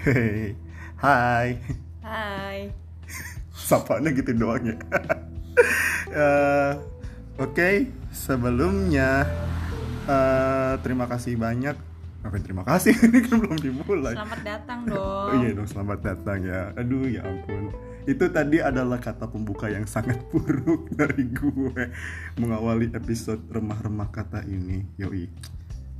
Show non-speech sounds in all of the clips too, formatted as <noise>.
Hei, hai. Hai. Sapanya gitu doang ya. <laughs> Eh, Oke, sebelumnya eh, terima kasih banyak. Apa terima kasih? <laughs> Ini kan belum dimulai. Selamat datang Oh dong. iya dong, selamat datang ya. Aduh ya ampun. Itu tadi adalah kata pembuka yang sangat buruk <laughs> dari gue mengawali episode remah-remah kata ini. Yoi.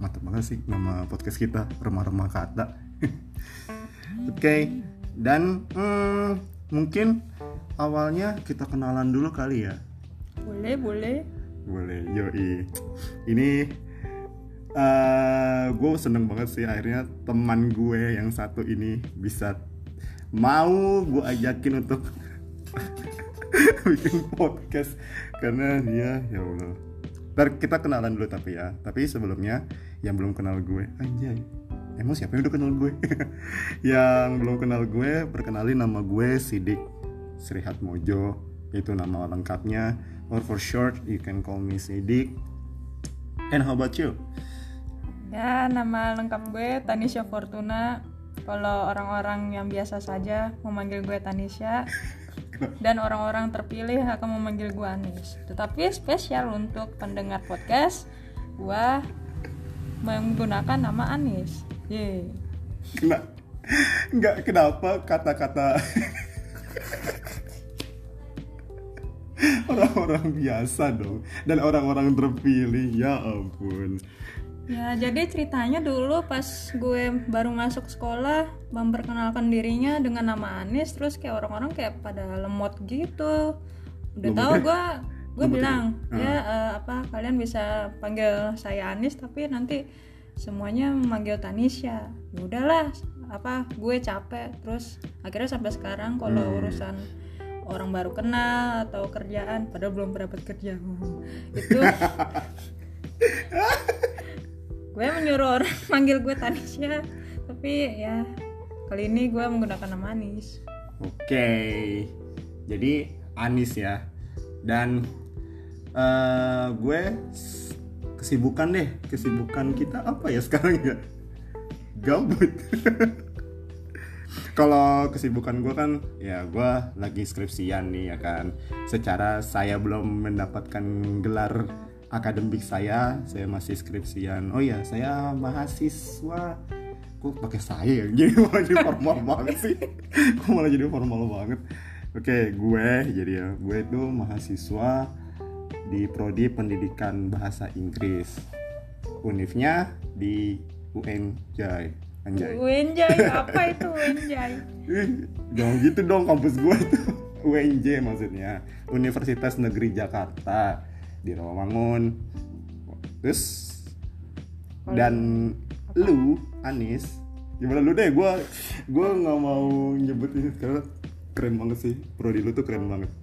Mantap banget sih nama podcast kita remah-remah kata. <laughs> Oke. Dan hmm, mungkin awalnya kita kenalan dulu kali ya. Boleh, boleh. Boleh, yoi. Ini eh gue seneng banget sih akhirnya teman gue yang satu ini bisa mau gue ajakin untuk <laughs> bikin podcast karena dia ya Allah. Ntar kita kenalan dulu tapi ya. Tapi sebelumnya yang belum kenal gue, anjay. Emang siapa yang udah kenal gue? <laughs> yang belum kenal gue, perkenalin nama gue Sidik Srihat Mojo. Itu nama lengkapnya. Or for short, you can call me Sidik. And how about you? Ya, nama lengkap gue Tanisha Fortuna. Kalau orang-orang yang biasa saja memanggil gue Tanisha <laughs> dan orang-orang terpilih akan memanggil gue Anis. Tetapi spesial untuk pendengar podcast, gue menggunakan nama Anis. Yeay. Kena, nggak kenapa kata-kata orang-orang biasa dong dan orang-orang terpilih ya ampun Ya, jadi ceritanya dulu pas gue baru masuk sekolah, memperkenalkan dirinya dengan nama Anis, terus kayak orang-orang kayak pada lemot gitu. Udah tahu ya? gue, gue Lemot bilang, ya? ya eh, apa kalian bisa panggil saya Anis, tapi nanti semuanya memanggil Tanisha. Ya udahlah, apa gue capek. Terus akhirnya sampai sekarang kalau Hmm. urusan orang baru kenal atau kerjaan, padahal belum dapat kerja, <laughs> itu <laughs> gue menyuruh orang <laughs> manggil gue Tanisha tapi ya kali ini gue menggunakan nama Anis oke jadi Anis ya dan eh, gue kesibukan deh kesibukan kita apa ya sekarang ya? Gabut. Kalau kesibukan gue kan ya gue lagi skripsian nih ya kan. Secara saya belum mendapatkan gelar akademik saya saya masih skripsian. Oh ya saya mahasiswa. Kok pakai saya ya? Jadi malah jadi formal <laughs> banget sih. Kok malah jadi formal banget? Oke gue jadi ya gue itu mahasiswa di prodi pendidikan bahasa Inggris. Univnya di UNJ Anjay. Wenjai <laughs> apa itu Ih, <laughs> jangan gitu dong kampus gue tuh <laughs> UNJ maksudnya. Universitas Negeri Jakarta. Di Rawamangun. Terus dan lu Anis gimana lu deh? Gue gue nggak mau nyebut ini. Karena keren banget sih. Prodi lu tuh keren banget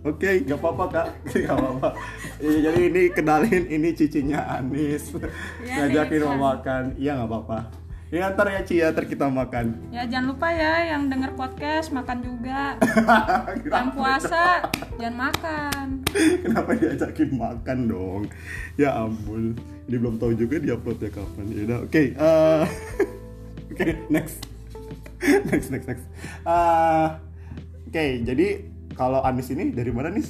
Oke, gak apa-apa kak, <laughs> gak apa-apa. Iya, jadi ini kenalin ini cicinya Anis, Iya, ngajakin mau makan. Iya nggak apa-apa. Ya ntar ya Ci ya, ntar kita makan. ya jangan lupa ya yang denger podcast makan juga <laughs> yang puasa jangan makan Kenapa diajakin makan dong? Ya ampun, ini belum tahu juga dia uploadnya kapan. Ya udah, oke. eh, <laughs> Oke, next. next, next, next. Eh, oke, jadi kalau Anis ini dari mana nih?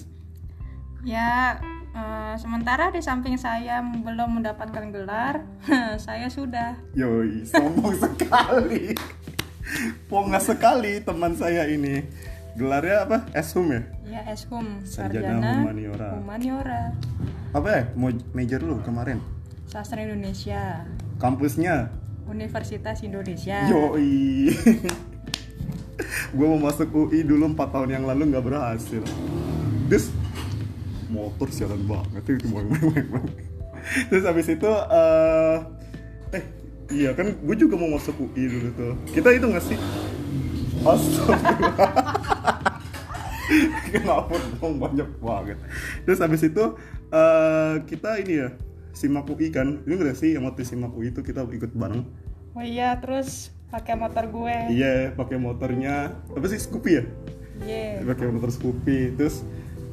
ya eh, sementara di samping saya belum mendapatkan gelar <laughs> saya sudah Yoi, sombong <laughs> sekali. Pongas sekali teman saya ini. Gelarnya apa? Eshum ya? ya Eshum Sarjana sarjana Humaniora. Humaniora Apa ya? Mau major lu kemarin? sastra Indonesia Kampusnya? Universitas Indonesia Yoi. <laughs> gue mau masuk UI dulu 4 tahun yang lalu nggak berhasil. Terus motor siaran banget itu boing. <laughs> Terus habis itu eh eh iya kan gue juga mau masuk UI dulu tuh. Kita itu nggak sih? Astagfirullah. <laughs> Kenapa dong banyak banget. Terus habis itu eh kita ini ya simak UI kan. Ini nggak sih yang waktu simak UI itu kita ikut bareng. Oh iya, terus pakai motor gue. Iya, pakai motornya apa sih Scoopy ya? Iya. Pakai motor Scoopy, terus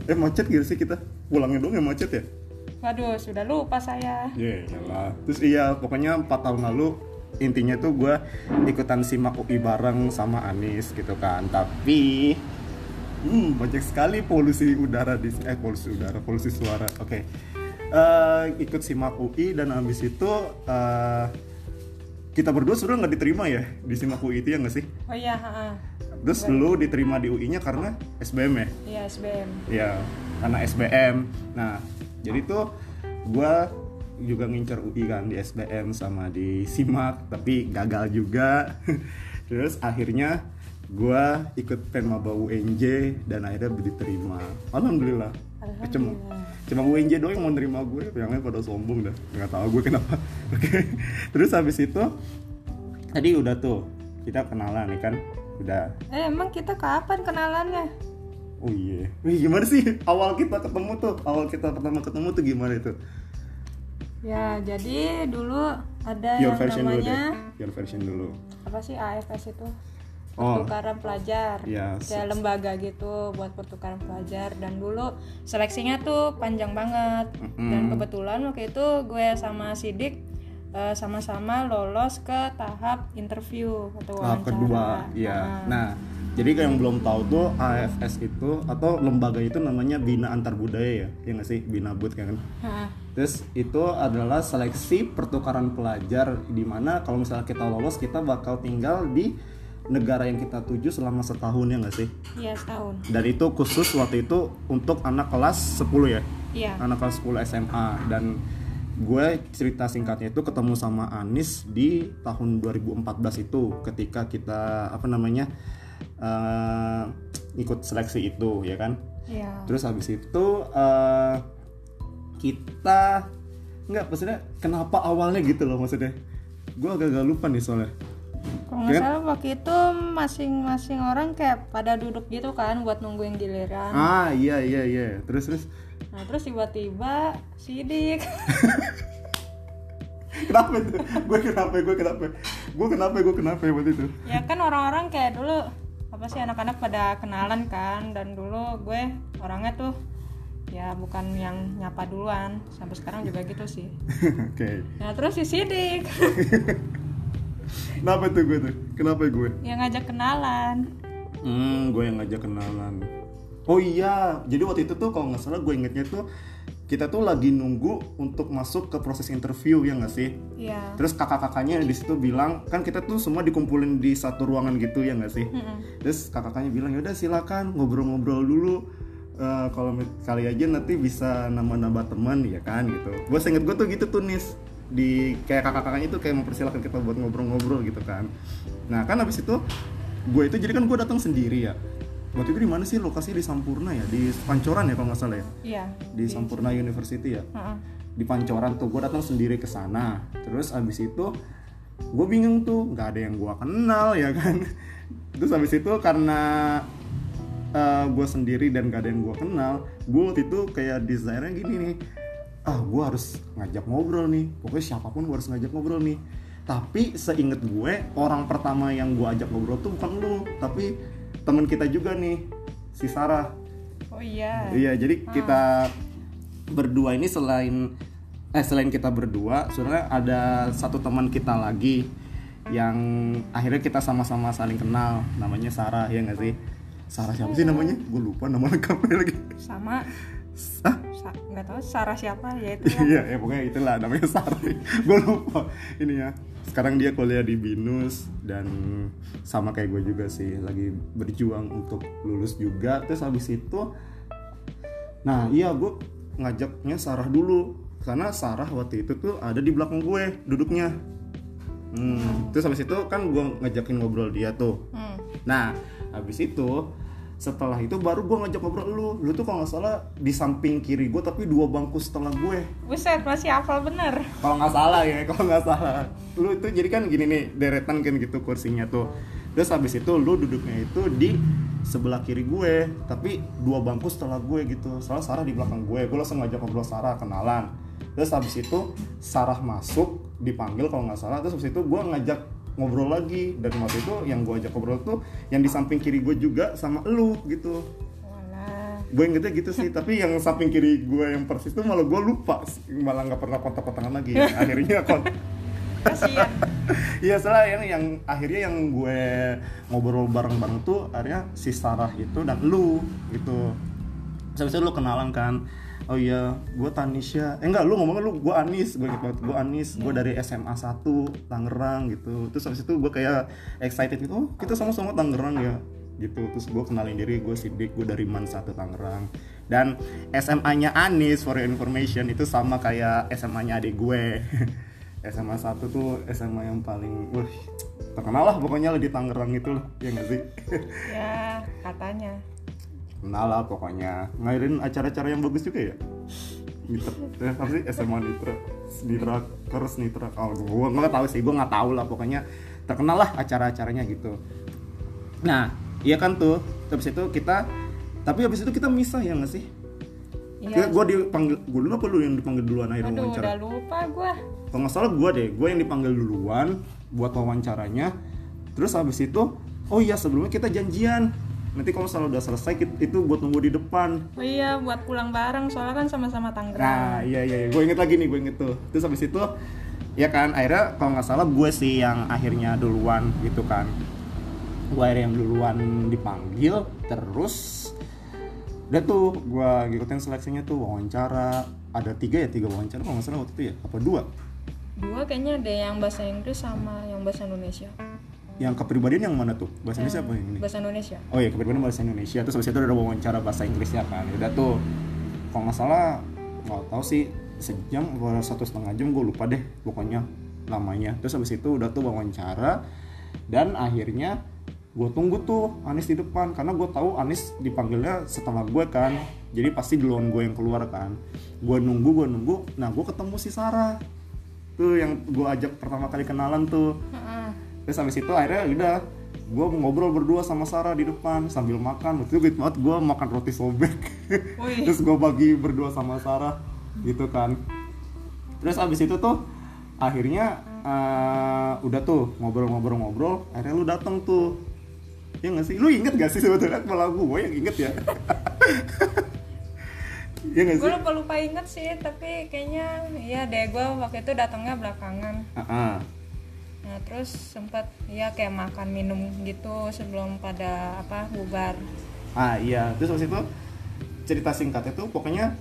eh macet gitu sih kita. Pulangnya dong ya macet ya? Waduh, sudah lupa saya. Ya iyalah. Terus iya, pokoknya 4 tahun lalu intinya tuh gue ikutan simak UI bareng sama Anis gitu kan. Tapi hmm, banyak sekali polusi udara di eh polusi udara, polusi suara. Oke. Eh, ikut simak UI dan habis itu eh, kita berdua sudah nggak diterima ya di simak UI itu ya nggak sih? Oh iya, ha-ha. Terus lu diterima di UI-nya karena SBM ya? Iya, SBM. ya karena SBM nah jadi tuh gua juga ngincer UI kan di SBM sama di SIMAK tapi gagal juga <laughs> terus akhirnya gua ikut Penmaba UNJ dan akhirnya diterima alhamdulillah cuma cuma UNJ doang yang mau nerima gue yang lain pada sombong dah nggak tahu gue kenapa <laughs> oke terus habis itu tadi udah tuh kita kenalan nih kan udah Eh, emang kita kapan kenalannya? Oh iya. Wih, gimana sih awal kita ketemu tuh? Awal kita pertama ketemu tuh gimana itu? Ya, jadi dulu ada Your yang version dulu namanya deh. Your version dulu. apa sih AFS itu? Oh. Pertukaran pelajar. Ya, Kayak lembaga gitu buat pertukaran pelajar dan dulu seleksinya tuh panjang banget. Dan kebetulan waktu itu gue sama Sidik eh, sama-sama lolos ke tahap interview atau Tahap wawancara. kedua, iya. Nah, jadi kayak yang belum tahu tuh AFS itu atau lembaga itu namanya Bina Antar Budaya ya, ya nggak sih? Bina Bud kan. Nah, Terus itu adalah seleksi pertukaran pelajar di mana kalau misalnya kita lolos kita bakal tinggal di negara yang kita tuju selama setahun ya nggak sih? iya setahun. Dan itu khusus waktu itu untuk anak kelas 10 ya? Iya. anak kelas 10 SMA dan gue cerita singkatnya itu ketemu sama Anis di tahun 2014 itu ketika kita apa namanya eh, ikut seleksi itu ya kan Iya. terus habis itu eh, kita nggak maksudnya kenapa awalnya gitu loh maksudnya gue agak-agak lupa nih soalnya Kalau nggak Kan? salah waktu itu masing-masing orang kayak pada duduk gitu kan buat nungguin giliran. ah iya iya iya. Terus terus? Nah terus tiba-tiba sidik. <laughs> kenapa itu? Gue kenapa gue kenapa? Gue kenapa gue kenapa waktu itu? Ya kan orang-orang kayak dulu apa sih anak-anak pada kenalan kan. Dan dulu gue orangnya tuh ya bukan yang nyapa duluan. Sampai sekarang juga gitu sih. <laughs> oke. Nah terus si sidik <laughs> Kenapa tuh gue tuh? Kenapa gue? yang ngajak kenalan. Hmm, gue yang ngajak kenalan. Oh iya, jadi waktu itu tuh kalau nggak salah gue ingetnya tuh kita tuh lagi nunggu untuk masuk ke proses interview ya nggak sih? Iya. Terus kakak-kakaknya di situ bilang kan kita tuh semua dikumpulin di satu ruangan gitu ya nggak sih? Mm-mm. Terus kakak-kakaknya bilang ya udah silakan ngobrol-ngobrol dulu. Eh, kalau kali aja nanti bisa nambah-nambah teman ya kan gitu. Gue inget gue tuh gitu tuh nis di kayak kakak-kakaknya itu kayak mempersilahkan kita buat ngobrol-ngobrol gitu kan. Nah kan habis itu gue itu jadi kan gue datang sendiri ya. Waktu itu di mana sih lokasi di Sampurna ya di Pancoran ya kalau nggak salah ya Iya. di Sampurna University ya Heeh. di Pancoran tuh gue datang sendiri ke sana terus abis itu gue bingung tuh nggak ada yang gue kenal ya kan <laughs> terus abis itu karena gue sendiri dan gak ada yang gue kenal gue waktu itu kayak desire gini nih ah gue harus ngajak ngobrol nih pokoknya siapa pun gue harus ngajak ngobrol nih tapi seinget gue orang pertama yang gue ajak ngobrol tuh bukan lu tapi temen kita juga nih si Sarah Oh iya. Iya, jadi kita berdua ini selain eh selain kita berdua, sebenarnya ada satu teman kita lagi yang akhirnya kita sama-sama saling kenal, namanya Sarah ya nggak sih? Sarah siapa sih namanya? Gue lupa nama lengkapnya lagi. Sama Ah, Sa- nggak tahu Sarah siapa ya itu. iya, ya pokoknya itulah namanya Sarah. <laughs> gue lupa ini ya. Sekarang dia kuliah di Binus dan sama kayak gue juga sih, lagi berjuang untuk lulus juga. Terus habis itu, nah iya gue ngajaknya Sarah dulu karena Sarah waktu itu tuh ada di belakang gue duduknya. Hmm, terus habis itu kan gue ngajakin ngobrol dia tuh. Hmm. Nah, habis itu setelah itu baru gue ngajak ngobrol lu. Lu tuh kalau nggak salah di samping kiri gue tapi dua bangku setelah gue. Buset masih hafal bener. Kalau nggak salah ya, kalau nggak salah. Lu itu jadi kan gini nih, deretan kan gitu kursinya tuh. Terus habis itu lu duduknya itu di sebelah kiri gue, tapi dua bangku setelah gue gitu. Soalnya Sarah di belakang gue. Gue langsung ngajak ngobrol Sarah kenalan. Terus habis itu Sarah masuk, dipanggil kalau nggak salah. Terus habis itu gue ngajak ngobrol lagi. Dan waktu itu yang gue ajak ngobrol tuh yang di samping kiri gue juga sama lu gitu. Gue ingetnya gitu sih tapi yang samping kiri gue yang persis itu malah gue lupa malah nggak pernah kontak-kontakan lagi. <laughs> Akhirnya kon <laughs> Iya salah yang yang akhirnya yang gue ngobrol bareng-bareng tuh akhirnya si Sarah itu dan lu gitu. Itu lu kenalan kan. Oh iya, gue Tanisha. Eh enggak, lu ngomongnya lu gue Anis, gue gitu banget. Gue Anis, gue dari SMA 1 Tangerang gitu. Terus habis itu gue kayak excited gitu. Oh, kita sama-sama Tangerang ya. Gitu. Terus gue kenalin diri, gue Sidik, gue dari Man 1 Tangerang. Dan SMA-nya Anis for your information itu sama kayak SMA-nya adik gue. <laughs> SMA 1 tuh SMA yang paling wah terkenal lah pokoknya lah di Tangerang itu lah ya nggak sih <laughs> ya katanya kenal lah pokoknya. Ngairin acara-acara yang bagus juga ya? Nitra eh, apa sih? SMA Nitra Nitra terus Nitra oh gue nggak tahu sih gue nggak tahu lah pokoknya. Terkenal lah acara-acaranya gitu. Nah iya kan tuh? Habis itu kita tapi habis itu kita misah ya nggak sih? Iya. Gue dipanggil gue dulu apa lu yang dipanggil duluan akhirnya aduh wawancara? udah lupa gua. Kalau nggak salah gue deh gue yang dipanggil duluan buat wawancaranya. Terus habis itu oh iya sebelumnya kita janjian nanti kalau misalnya udah selesai itu buat nunggu di depan. Oh iya buat pulang bareng soalnya kan sama-sama Tangerang nah iya iya, gue inget lagi nih gue inget tuh. Terus habis itu ya kan akhirnya kalau nggak salah gue sih yang akhirnya duluan gitu kan. Gue akhirnya yang duluan dipanggil terus udah tuh gue ngikutin seleksinya tuh wawancara. Ada tiga ya tiga wawancara kalau nggak salah waktu itu ya? Apa dua? Dua kayaknya ada yang bahasa Inggris sama yang bahasa Indonesia yang kepribadian yang mana tuh? Bahasa Indonesia apa yang ini? bahasa Indonesia. Oh iya kepribadian bahasa Indonesia. Terus habis itu ada wawancara bahasa Inggrisnya kan. Udah tuh kalau nggak salah nggak tahu sih sejam atau satu setengah jam gue lupa deh pokoknya namanya terus habis itu udah tuh wawancara dan akhirnya gue tunggu tuh Anis di depan karena gue tahu Anis dipanggilnya setelah gue kan. Jadi pasti duluan gue yang keluar kan. Gue nunggu gue nunggu. Nah gue ketemu si Sarah. Tuh yang gue ajak pertama kali kenalan tuh. Heeh. Terus habis itu akhirnya udah gue ngobrol berdua sama Sarah di depan sambil makan. Waktu itu gitu banget gue makan roti sobek. <laughs> Terus gue bagi berdua sama Sarah gitu kan. Terus habis itu tuh akhirnya eh, udah tuh ngobrol-ngobrol-ngobrol akhirnya lu datang tuh. Ya nggak sih? Lu inget gak sih sebetulnya? Malah gue yang inget ya. <laughs> Ya gue lupa lupa inget sih tapi kayaknya iya deh gue waktu itu datangnya belakangan. Ah-ah. Nah terus sempat ya kayak makan minum gitu sebelum pada apa bubar Ah iya, terus habis itu cerita singkatnya tuh pokoknya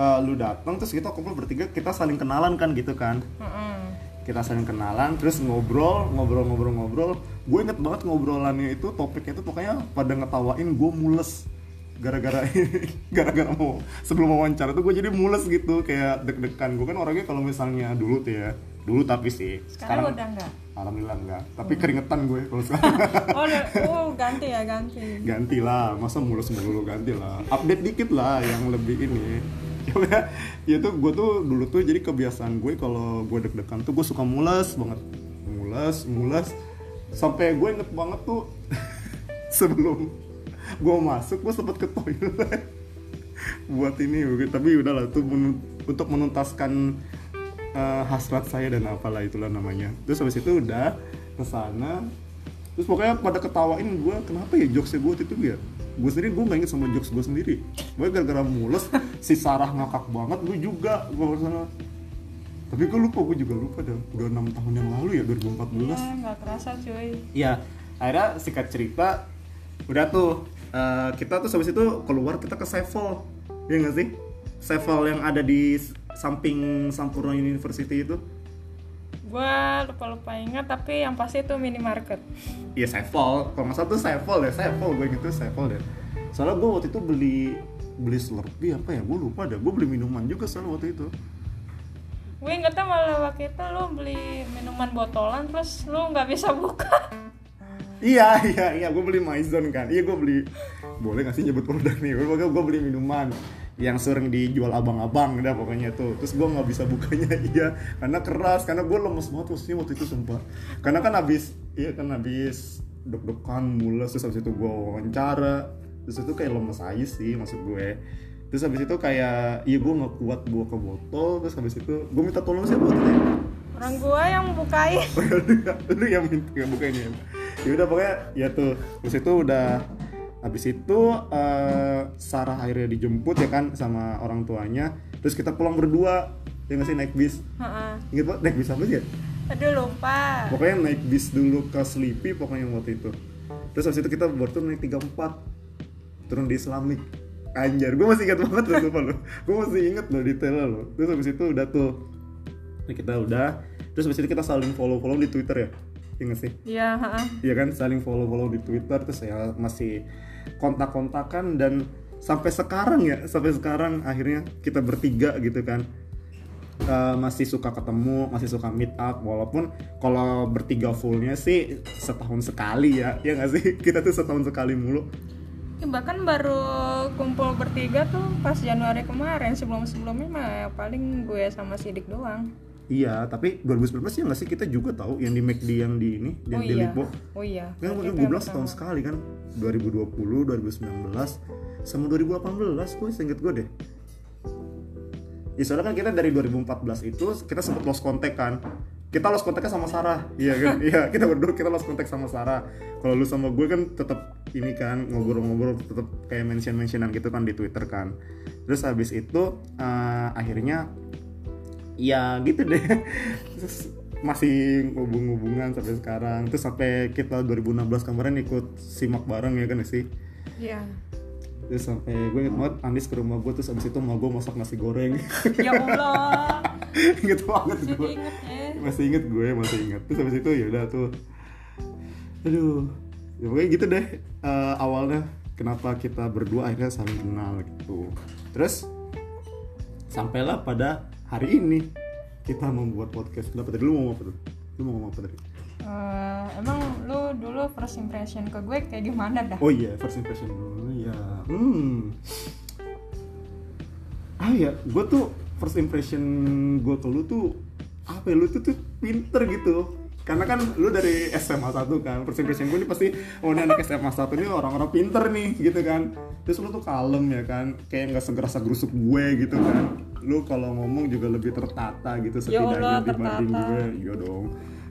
eh, lu datang terus kita kumpul bertiga kita saling kenalan kan gitu kan. Heeh. Kita saling kenalan terus ngobrol, ngobrol-ngobrol-ngobrol. Gue inget banget ngobrolannya itu topiknya itu pokoknya pada ngetawain gue mules gara-gara ini <laughs> gara-gara mau sebelum wawancara tuh gue jadi mules gitu kayak deg-degan gue kan orangnya kalau misalnya dulu tuh ya dulu tapi sih. Sekarang, udah enggak? Alhamdulillah enggak. Tapi keringetan gue kalau <laughs> sekarang. Oh, oh ganti ya ganti. Ganti lah. Masa mulus melulu ganti lah. Update dikit lah yang lebih ini. Ya tuh gue tuh dulu tuh jadi kebiasaan gue kalau gue deg-degan tuh gue suka mules banget. Mules mules. Sampai gue inget banget tuh <laughs> sebelum gue masuk gue sempet ke toilet <laughs> buat ini. Tapi udahlah tuh menun- untuk menuntaskan eh, hasrat saya dan apalah itulah namanya. Terus habis itu udah ke sana. Terus pokoknya pada ketawain gue kenapa ya jokesnya gue waktu itu ya? Gue sendiri gue nggak inget sama jokes gue sendiri. Gue gara-gara mules si Sarah ngakak banget gue juga gue sana. Tapi gue lupa gue juga lupa dah. Udah enam tahun yang lalu ya 2014 ya nggak kerasa cuy. Iya, akhirnya singkat cerita udah tuh eh, kita tuh habis itu keluar kita ke Sevel, ya nggak sih? Sevel yang ada di samping Sampurna University itu. gue lupa lupa ingat tapi yang pasti itu minimarket Iya Sevel, kalau nggak salah tuh Sevel ya, Sevel gue gitu Sevel deh. Soalnya gue waktu itu beli beli Slurpee apa ya, gue lupa deh. Gue beli minuman juga soalnya waktu itu. gue ingetnya malah waktu itu lu beli minuman botolan terus lu nggak bisa buka Iya iya iya, gue beli Maison kan. Iya gue beli, boleh nggak sih nyebut produk nih? Pokoknya gue beli minuman yang sering dijual abang-abang dah pokoknya tuh. Terus gue nggak bisa bukanya <laughs> iya. Karena keras karena gue lemes banget posisinya waktu itu sumpah. Karena kan habis iya kan habis deg-degan mules terus habis itu gue wawancara. Terus itu kayak lemes aja sih maksud gue. Terus habis itu kayak iya gue nggak kuat bawa ke botol terus habis itu gue minta tolong siapa waktu itu ya? orang gue yang bukain. Lu, <laughs> lu yang minta yang buka ini ya? Ya udah pokoknya ya tuh. Terus itu udah habis itu eh, Sarah akhirnya dijemput ya kan sama orang tuanya. Terus kita pulang berdua ya nggak sih naik bis? Heeh. inget banget naik bis apa sih ya? Aduh lupa. Pokoknya naik bis dulu ke Sleepy pokoknya waktu itu. Terus habis itu kita baru naik 34 turun di Islamic anjar gue masih ingat banget loh sumpah lo gue masih inget loh detailnya loh. Terus habis itu udah tuh. Nah, kita udah. Terus habis itu kita saling follow follow di Twitter ya? Iya nggak sih? Iya. Iya kan saling follow follow di Twitter terus saya masih kontak kontakan dan sampai sekarang ya sampai sekarang akhirnya kita bertiga gitu kan. Eh, masih suka ketemu masih suka meet up walaupun kalau bertiga fullnya sih setahun sekali ya ya nggak sih? <laughs> Kita tuh setahun sekali mulu. Ya, bahkan baru kumpul bertiga tuh pas Januari kemarin sebelum sebelumnya mah paling gue sama Sidik doang iya tapi 2019 ya nggak sih? Kita juga tahu yang di McD yang di ini yang oh di iya. Lipo oh iya. Kan Berarti gue bilang setahun sekali kan 2020 2019 sama 2018 gue inget gue deh. Ya soalnya kan kita dari 2014 itu kita sempat lost contact kan. Kita lost kontaknya sama Sarah. Iya kan? <laughs> Iya kita berdua kita lost contact sama Sarah. Kalau lu sama gue kan tetap ini kan ngobrol-ngobrol tetap kayak mention-mentionan gitu kan di Twitter kan. Terus habis itu eh, akhirnya ya gitu deh. <laughs> Terus masih hubung-hubungan sampai sekarang. Terus sampai kita 2016 kemarin ikut simak bareng ya kan sih? Iya. Terus sampai gue inget banget Andis ke rumah gue terus abis itu mau gue masak nasi goreng. <laughs> Ya Allah. Inget banget jadi gue. inget ya. Masih inget gue masih inget terus abis itu ya udah tuh. Aduh. Ya pokoknya gitu deh eh, awalnya kenapa kita berdua akhirnya saling kenal gitu. Terus sampailah pada hari ini kita membuat podcast kenapa tadi lu mau ngomong apa tuh lu mau ngomong apa tadi Eh, emang lu dulu first impression ke gue kayak gimana dah Oh iya, first impression dulu ya. Hmm. Ah ya, gue tuh first impression gue ke lu tuh apa ya? Lu tuh tuh pinter gitu. Karena kan lu dari SMA 1 kan, impression gue ini pasti oh ini anak SMA 1 ini orang-orang pinter nih gitu kan. Terus lu tuh kalem ya kan, kayak nggak segerasa gerusuk gue gitu kan. Lu kalau ngomong juga lebih tertata gitu Ya setidaknya dibanding gue. Iya dong.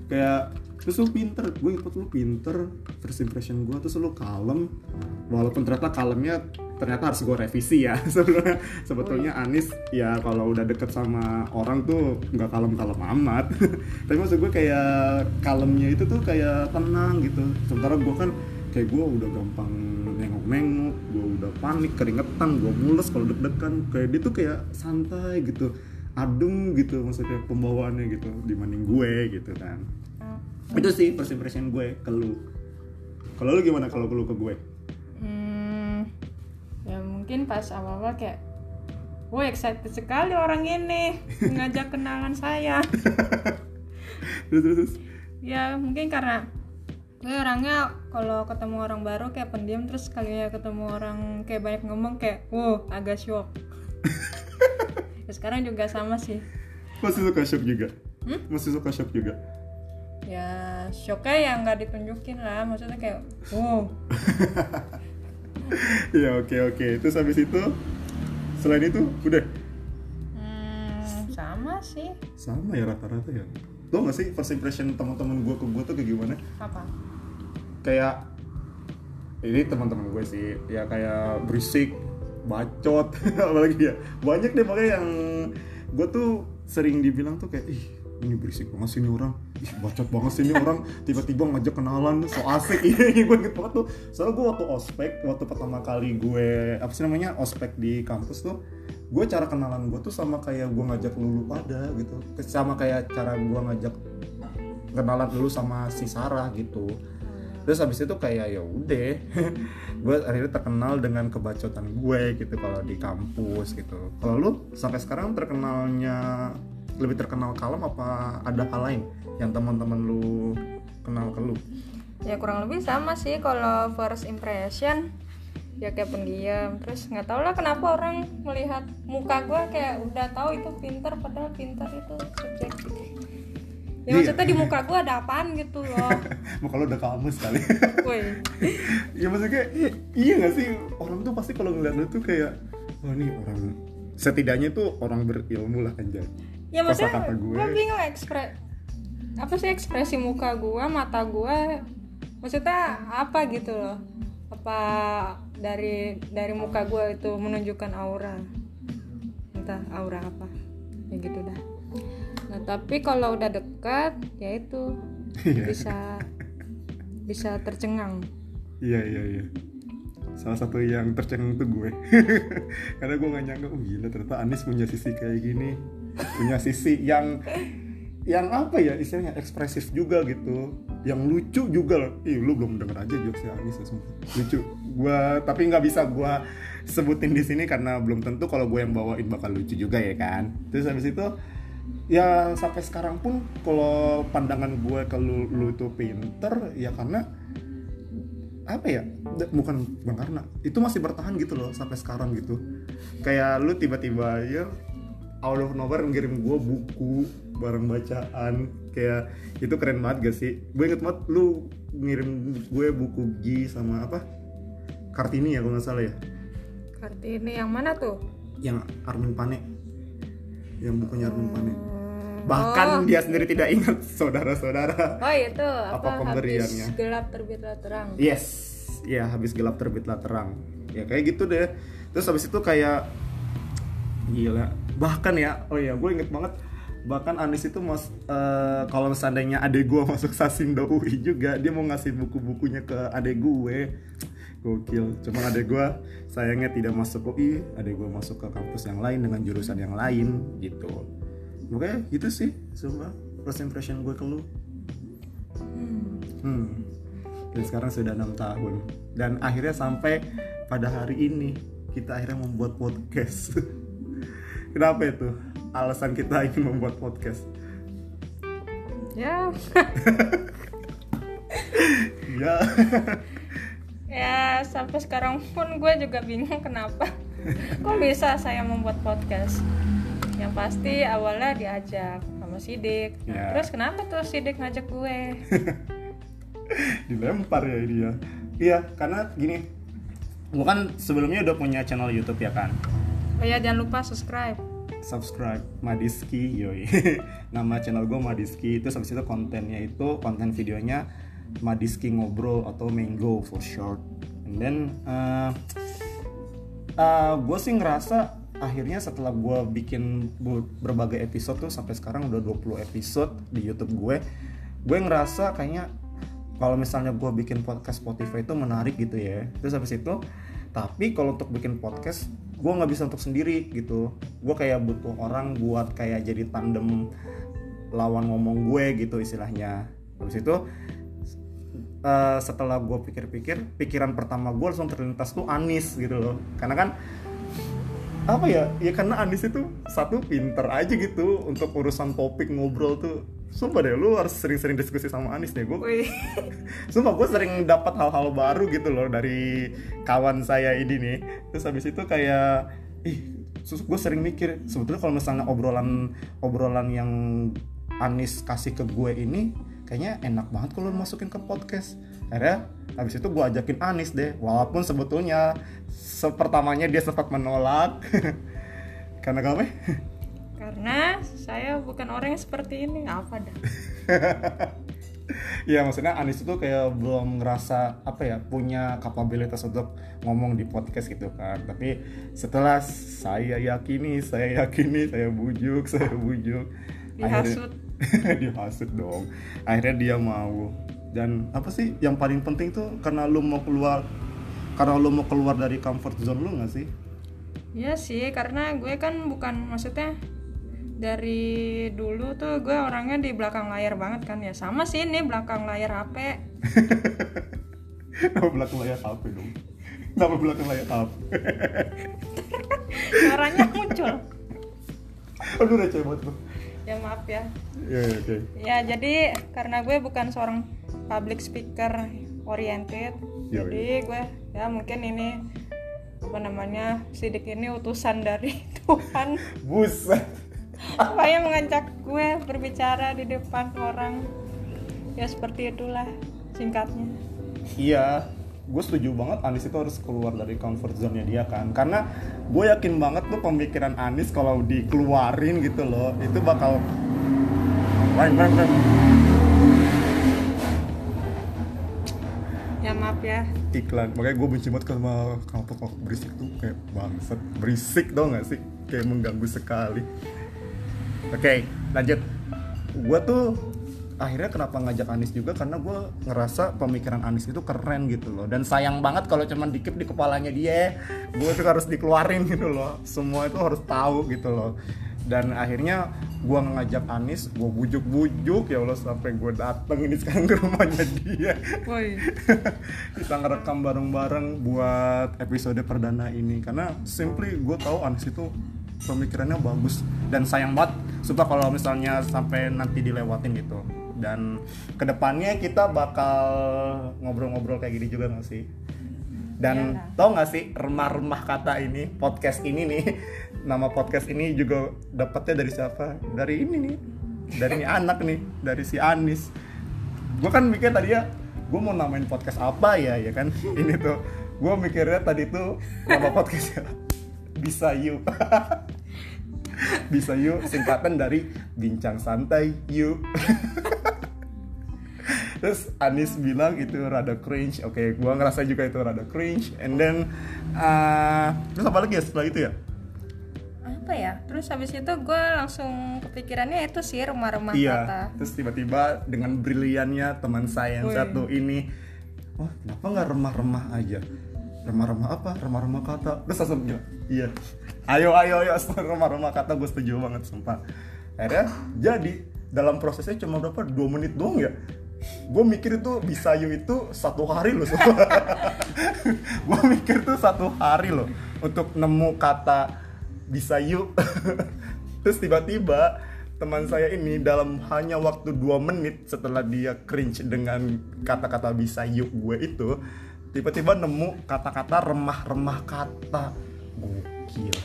Kayak terus lu pinter gue inget lu pinter first impression gue terus lu kalem walaupun ternyata kalemnya ternyata harus gue revisi ya. <laughs> Sebetulnya sebetulnya Anis ya kalau udah deket sama orang tuh nggak kalem kalem amat. <laughs> Tapi maksud gue kayak kalemnya itu tuh kayak tenang gitu. Sementara gue kan kayak gue udah gampang nengok-nengok gue udah panik keringetan gue mules kalau deg-degan. Kayak dia tuh kayak santai gitu adem gitu maksudnya pembawaannya gitu dibanding gue gitu kan. Itu sih first impression gue ke lu. Kalau lu gimana? Kalau lu ke gue mungkin pas awal-awal kayak Gue excited sekali orang ini ngajak kenalan saya. <laughs> terus terus. Ya mungkin karena gue orangnya kalau ketemu orang baru kayak pendiam terus kalinya ketemu orang kayak banyak ngomong kayak wow agak shock. <laughs> ya, sekarang juga sama sih. masih suka shock juga Hmm? masih suka shock juga Ya shocknya yang nggak ditunjukin lah, maksudnya kayak wow. <laughs> <laughs> ya oke oke. Terus habis itu selain itu udah. Hmm, sama sih. sama ya rata-rata ya. Lo nggak sih first impression teman-teman gue ke gue tuh kayak gimana? Apa? kayak ini teman-teman gue sih. Ya kayak berisik bacot. <laughs> Apalagi ya. Banyak deh makanya yang gue tuh sering dibilang tuh kayak ih ini berisik banget sih ini orang. Ih bacot banget sih ini orang. Tiba-tiba ngajak kenalan so asik. <laughs> Iya gue inget banget tuh. Soalnya gue waktu ospek waktu pertama kali gue apa sih namanya ospek di kampus tuh gue cara kenalan gue tuh sama kayak gue ngajak lulu pada gitu. Sama kayak cara gue ngajak kenalan dulu sama si Sarah gitu. Terus habis itu kayak ya udah <laughs> gue akhirnya terkenal dengan kebacotan gue gitu kalau di kampus gitu. Kalau lu sampai sekarang terkenalnya lebih terkenal kalem apa ada hal lain yang teman-teman lu kenal ke lu? Ya kurang lebih sama sih kalau first impression ya kayak pendiam. Terus nggak tau lah kenapa orang melihat muka gue kayak udah tahu itu pinter padahal pinter itu subjektif. Ya Iya. maksudnya di muka gue ada apaan gitu loh. <laughs> Mau kalau udah kamus kali. Woi. <laughs> Ya maksudnya iya gak sih? Orang tuh pasti kalau ngeliat lu tuh kayak wah ini orang. Setidaknya tuh orang berilmu lah anjay ya maksudnya Kata-kata gue. gue bingung ekspre apa sih ekspresi muka gue mata gue maksudnya apa gitu loh. Apa dari dari muka gue itu menunjukkan aura? Entah aura apa ya gitu dah. Nah tapi kalau udah dekat ya itu Iya. bisa bisa tercengang. Iya iya iya. Salah satu yang tercengang tuh gue. <laughs> Karena gue gak nyangka oh gila ternyata Anis punya sisi kayak gini punya sisi yang yang apa ya istilahnya ekspresif juga gitu. Yang lucu juga loh. Ih lu belum denger aja jokesnya Anis ya sumpah lucu. Gue tapi nggak bisa gue sebutin di sini karena belum tentu kalau gue yang bawain bakal lucu juga ya kan. Terus habis itu ya sampai sekarang pun kalau pandangan gue ke lu, lu itu pinter ya karena apa ya bukan bang karena itu masih bertahan gitu loh sampai sekarang gitu. Kayak lu tiba-tiba ya out of nowhere ngirim gue buku barang bacaan. Kayak itu keren banget gak sih? Gue inget banget lu ngirim gue buku G sama apa? Kartini ya kalau nggak salah ya? Kartini yang mana tuh? Yang Armin Pane. Yang bukunya Armin Pane. Hmm, bahkan oh. dia sendiri tidak ingat saudara-saudara. Oh itu apa, Apa pemberiannya? habis gelap terbitlah terang. Yes, ya habis gelap terbitlah terang. Ya kayak gitu deh. Terus habis itu kayak gila. Bahkan ya, oh ya gue inget banget. Bahkan Anis itu mas eh, kalau seandainya adek gue <laughs> masuk Sasindo UI juga, dia mau ngasih buku-bukunya ke adek gue. Gokil. Cuma adek gue sayangnya tidak masuk UI, adek gue masuk ke kampus yang lain dengan jurusan yang lain gitu. Makanya gitu sih, sumpah first impression gue ke lu. Hmm. Hmm. Dan sekarang sudah enam tahun. Dan akhirnya sampai pada hari ini kita akhirnya membuat podcast. <laughs> Kenapa itu? Alasan kita ingin membuat podcast. ya <laughs> Ya. ya sampai sekarang pun gue juga bingung kenapa kok bisa saya membuat podcast yang pasti awalnya diajak sama Sidik Nah, Ya. terus kenapa tuh Sidik ngajak gue <laughs> Dilempar ya dia. Iya, karena gini. Gua kan sebelumnya udah punya channel YouTube ya kan. Oh ya jangan lupa subscribe. Subscribe Madiski yoi. <laughs> Nama channel gue Madiski. Itu habis itu kontennya itu konten videonya Madiski ngobrol atau Mango for short. And then uh, gue sih ngerasa akhirnya setelah gue bikin berbagai episode tuh sampai sekarang udah 20 episode di YouTube gue gue ngerasa kayaknya kalau misalnya gue bikin podcast Spotify itu menarik gitu ya. Terus habis itu tapi kalau untuk bikin podcast gue nggak bisa untuk sendiri gitu. Gue kayak butuh orang buat kayak jadi tandem lawan ngomong gue gitu istilahnya. Habis itu eh, setelah gue pikir-pikir pikiran pertama gue langsung terlintas tuh Anis gitu loh. Karena kan apa ya? Ya karena Anis itu satu pinter aja gitu untuk urusan topik ngobrol tuh sumpah deh lu harus sering-sering diskusi sama Anis deh gue <laughs> Sumpah gue sering dapat hal-hal baru gitu loh dari kawan saya ini nih. Terus habis itu kayak ih, gue sering mikir sebetulnya kalau misalnya obrolan obrolan yang Anis kasih ke gue ini kayaknya enak banget kalau masukin ke podcast. Akhirnya habis itu gue ajakin Anis deh, walaupun sebetulnya sepertamanya dia sempat menolak. <laughs> Karena kenapa? Karena saya bukan orang yang seperti ini. Apa dah? <laughs> Iya maksudnya Anis itu kayak belum ngerasa apa ya punya kapabilitas untuk ngomong di podcast gitu kan. Tapi setelah saya yakini saya yakini saya bujuk <laughs> saya bujuk. Dihasut. akhirnya- <laughs> dihasut. Dong. Akhirnya dia mau. Dan apa sih yang paling penting tuh karena lu mau keluar karena lu mau keluar dari comfort zone lu nggak sih? Ya sih karena gue kan bukan maksudnya dari dulu tuh gue orangnya di belakang layar banget kan ya. Sama sih ini belakang layar HP Kenapa <laughs> belakang layar HP dong. Kenapa belakang layar HP <laughs> suaranya muncul. Aduh receh banget lu ya maaf ya. Iya iya, oke. Ya jadi karena gue bukan seorang public speaker oriented Ya, jadi gue ya mungkin ini apa namanya sidik ini utusan dari <laughs> Tuhan. Buset supaya mengajak gue berbicara di depan orang? Ya seperti itulah singkatnya. Iya, gue setuju banget Anis itu harus keluar dari comfort zone-nya dia kan. Karena gue yakin banget tuh pemikiran Anis kalau dikeluarin gitu loh Itu bakal Reng, reng, reng. ya maaf ya. Iklan makanya gue benci banget sama kalau berisik tuh. Kayak bangsat. Berisik tau gak sih? Kayak mengganggu sekali oke lanjut. Gue tuh akhirnya kenapa ngajak Anis juga karena gue ngerasa pemikiran Anis itu keren gitu loh. Dan sayang banget kalau cuman dikip di kepalanya dia. Gue tuh harus dikeluarin gitu loh. Semua itu harus tahu gitu loh. Dan akhirnya gue ngajak Anis gue bujuk-bujuk ya Allah sampai gue dateng ini sekarang ke rumahnya dia. Woi. <laughs> Kita ngerekam bareng-bareng buat episode perdana ini. Karena simply gue tahu Anis itu pemikirannya bagus dan sayang banget sumpah kalau misalnya sampai nanti dilewatin gitu. Dan ke depannya kita bakal ngobrol-ngobrol kayak gini juga nggak sih? Dan Iyalah. tau gak sih remah-remah kata ini podcast ini nih nama podcast ini juga dapatnya dari siapa? Dari ini nih dari ini <laughs> anak nih dari si Anis. Gue kan mikir tadi ya gue mau namain podcast apa ya ya kan? <laughs> Ini tuh gue mikirnya tadi tuh nama podcastnya <laughs> bisa yuk <laughs> bisa yuk singkatan dari bincang santai yuk. <laughs> Terus Anis bilang itu rada cringe. Oke gua ngerasa juga itu rada cringe. And then uh, terus apa lagi ya setelah itu ya? Apa ya? Terus habis itu gue langsung kepikirannya itu sih rumah-rumah iya terus tiba-tiba dengan briliannya teman saya yang satu ini wah kenapa nggak remah-remah aja? Remah-remah apa? Remah-remah kata terus langsung bilang iya ayo ayo ayo. <laughs> Remah-remah kata gue setuju banget sumpah. Akhirnya jadi dalam prosesnya cuma berapa? Dua menit doang ya? Gue mikir itu bisa yuk itu satu hari loh <laughs> gue mikir tuh satu hari loh untuk nemu kata bisa yuk <laughs> terus tiba-tiba teman saya ini dalam hanya waktu dua menit setelah dia cringe dengan kata-kata bisa yuk gue itu tiba-tiba nemu kata-kata remah-remah kata gokil.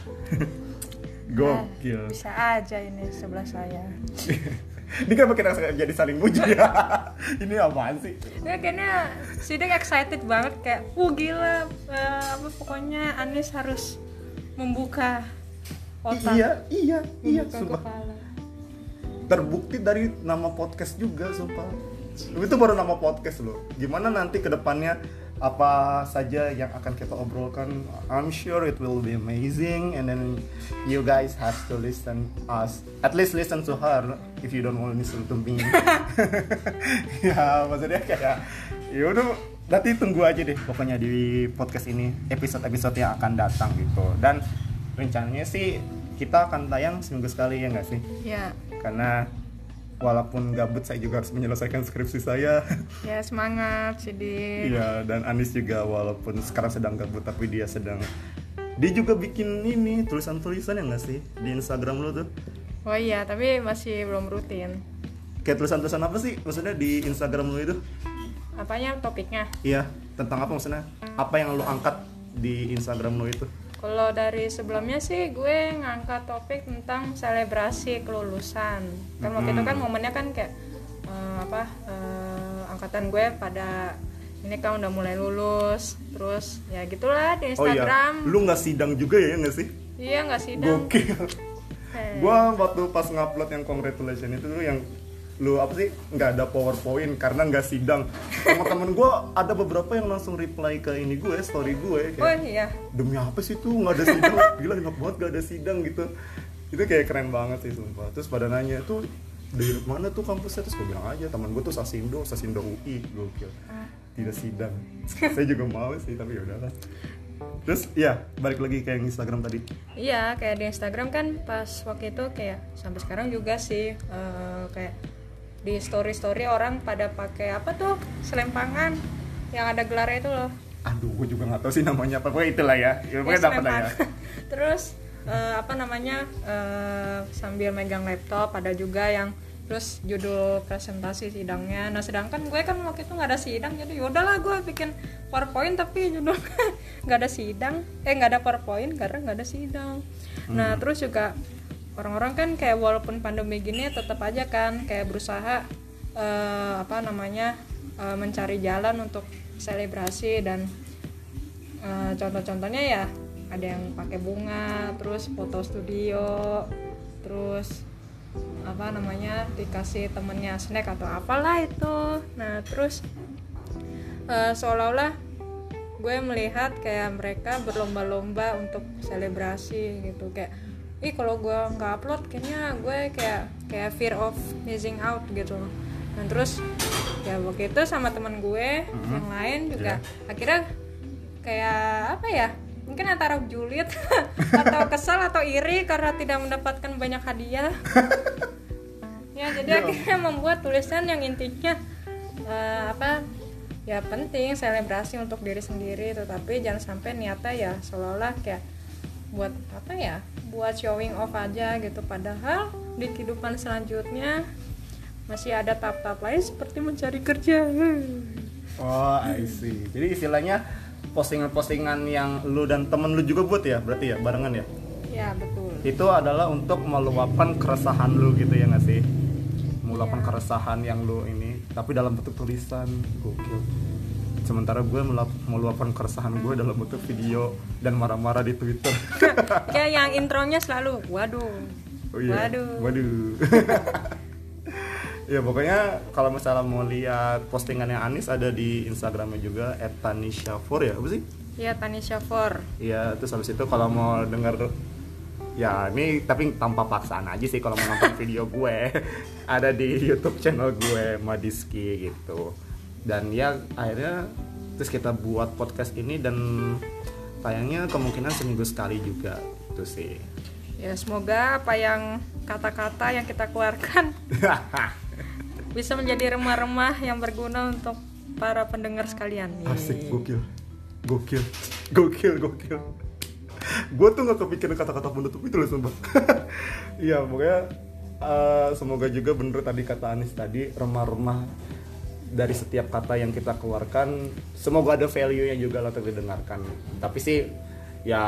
<laughs> Gokil. Ah, bisa aja ini sebelah saya. <laughs> Ini kan kita jadi saling muji ya <laughs> ini apaan sih? Ya kayaknya Sidik excited banget kayak uh gila eh, apa pokoknya Anis harus membuka otak. Iya iya iya membuka sumpah. kepala. Terbukti dari nama podcast juga sumpah. Itu baru nama podcast loh. Gimana nanti ke depannya apa saja yang akan kita obrolkan I'm sure it will be amazing. And then you guys have to listen us. At least listen to her if you don't want to listen to me. <laughs> <laughs> Ya maksudnya kayak ya udah nanti tunggu aja deh pokoknya di podcast ini episode-episode yang akan datang gitu. Dan rencananya sih kita akan tayang seminggu sekali ya nggak sih? Ya. Karena walaupun gabut saya juga harus menyelesaikan skripsi saya. <laughs> Ya semangat Sidik. Iya dan Anis juga walaupun sekarang sedang gabut tapi dia sedang dia juga bikin ini tulisan-tulisan ya nggak sih? Di Instagram lo tuh. Oh iya tapi masih belum rutin. Kayak tulisan-tulisan apa sih? Maksudnya di Instagram lo itu? Apanya topiknya? Iya tentang apa maksudnya? Apa yang lo angkat di Instagram lo itu Kalau dari sebelumnya sih gue ngangkat topik tentang selebrasi kelulusan. Kan waktu itu kan Hmm. momennya kan kayak eh, apa eh, angkatan gue pada ini kan udah mulai lulus, terus ya gitulah di oh iya Instagram. lu nggak sidang juga ya nggak sih Iya nggak sih dong. gokil Eh, gua waktu pas ngupload yang congratulation itu tuh yang lu apa sih nggak ada powerpoint karena nggak sidang. Teman-teman gua ada beberapa yang langsung reply ke ini gue story gue Oh kayak iya. demi apa sih tuh nggak ada sidang? <laughs> Gila enak banget gak ada sidang gitu. Itu kayak keren banget sih sumpah. Terus pada nanya tuh dari mana tuh kampusnya? Terus gue bilang aja teman gue tuh Sasindo Sasindo UI gokil. Tidak sidang. Saya juga mau sih tapi ya udahlah. Terus ya balik lagi kayak yang Instagram tadi. Iya, kayak di Instagram kan pas waktu itu kayak sampai sekarang juga sih eh, kayak di story story orang pada pakai apa tuh? Selempangan yang ada gelarnya itu loh. aduh gue juga nggak tahu sih namanya apa. Pokoknya itulah ya. Ya, Ya, pokoknya dapat ya. <laughs> terus eh, apa namanya eh, sambil megang laptop ada juga yang terus judul presentasi sidangnya. Nah sedangkan gue kan waktu itu nggak ada sidang jadi yaudahlah gue bikin powerpoint tapi judulnya <laughs> nggak ada sidang. Eh nggak ada powerpoint karena nggak ada sidang. Nah terus juga orang-orang kan kayak walaupun pandemi gini tetap aja kan kayak berusaha eh, apa namanya eh, mencari jalan untuk selebrasi dan Eh, contoh-contohnya ya ada yang pakai bunga terus foto studio terus apa namanya dikasih temennya snack atau apalah itu. Nah terus eh, seolah-olah gue melihat kayak mereka berlomba-lomba untuk selebrasi gitu. Kayak ih kalau gue nggak upload kayaknya gue kayak kayak fear of missing out gitu dan terus ya waktu itu sama teman gue Mhm. yang lain juga Iya. akhirnya kayak apa ya mungkin antara julid <laughs> atau kesal atau iri karena tidak mendapatkan banyak hadiah <laughs> ya jadi akhirnya membuat tulisan yang intinya eh, apa ya penting selebrasi untuk diri sendiri tetapi jangan sampai niatnya ya seolah-olah kayak buat apa ya buat showing off aja gitu padahal di kehidupan selanjutnya masih ada tahap-tahap lain seperti mencari kerja Oh, I see. Jadi istilahnya postingan-postingan yang lu dan temen lu juga buat ya, berarti ya barengan ya. ya betul Itu adalah untuk meluapkan keresahan lu gitu ya nggak sih? Meluapkan keresahan yang lu ini, tapi dalam bentuk tulisan, gokil. Sementara gue meluap- meluapkan keresahan gue dalam bentuk video dan marah-marah di Twitter. <laughs> kayak yang intronya selalu waduh Oh iya. waduh Waduh. <laughs> ya pokoknya kalau misalnya mau lihat postingannya Anis ada di Instagramnya juga @tanisha4 ya apa sih? ya Tanisha For Iya terus habis itu kalau mau denger ya ini tapi tanpa paksaan aja sih kalau mau nonton video gue <laughs> ada di YouTube channel gue Madiski gitu dan ya akhirnya terus kita buat podcast ini dan tayangnya kemungkinan seminggu sekali juga itu sih. Ya semoga apa yang kata-kata yang kita keluarkan <laughs> bisa menjadi remah-remah yang berguna untuk para pendengar sekalian. Asik, gokil. Gokil, gokil, gokil. Gue tuh gak kepikiran kata-kata penutup itu loh sumpah. <laughs> Iya, pokoknya eh, Semoga juga bener tadi kata Anis tadi Remah-remah dari setiap kata yang kita keluarkan Semoga ada value-nya juga lah untuk didengarkan Tapi sih ya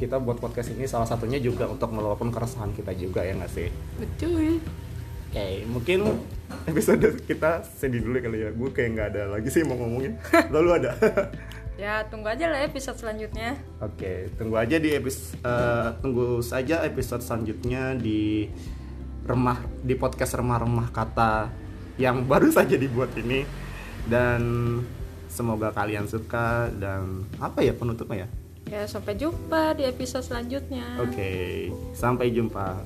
kita buat podcast ini salah satunya juga untuk meluapkan keresahan kita juga ya nggak sih betul Oke, mungkin episode kita sedih dulu kali ya. Gue kayak nggak ada lagi sih mau ngomongin. <laughs> Lalu ada. ya tunggu aja lah episode selanjutnya Oke, tunggu aja di episode tunggu saja episode selanjutnya di remah di podcast remah-remah kata yang baru saja dibuat ini. Dan semoga kalian suka dan apa ya penutupnya ya? Ya sampai jumpa di episode selanjutnya. Oke okay, sampai jumpa.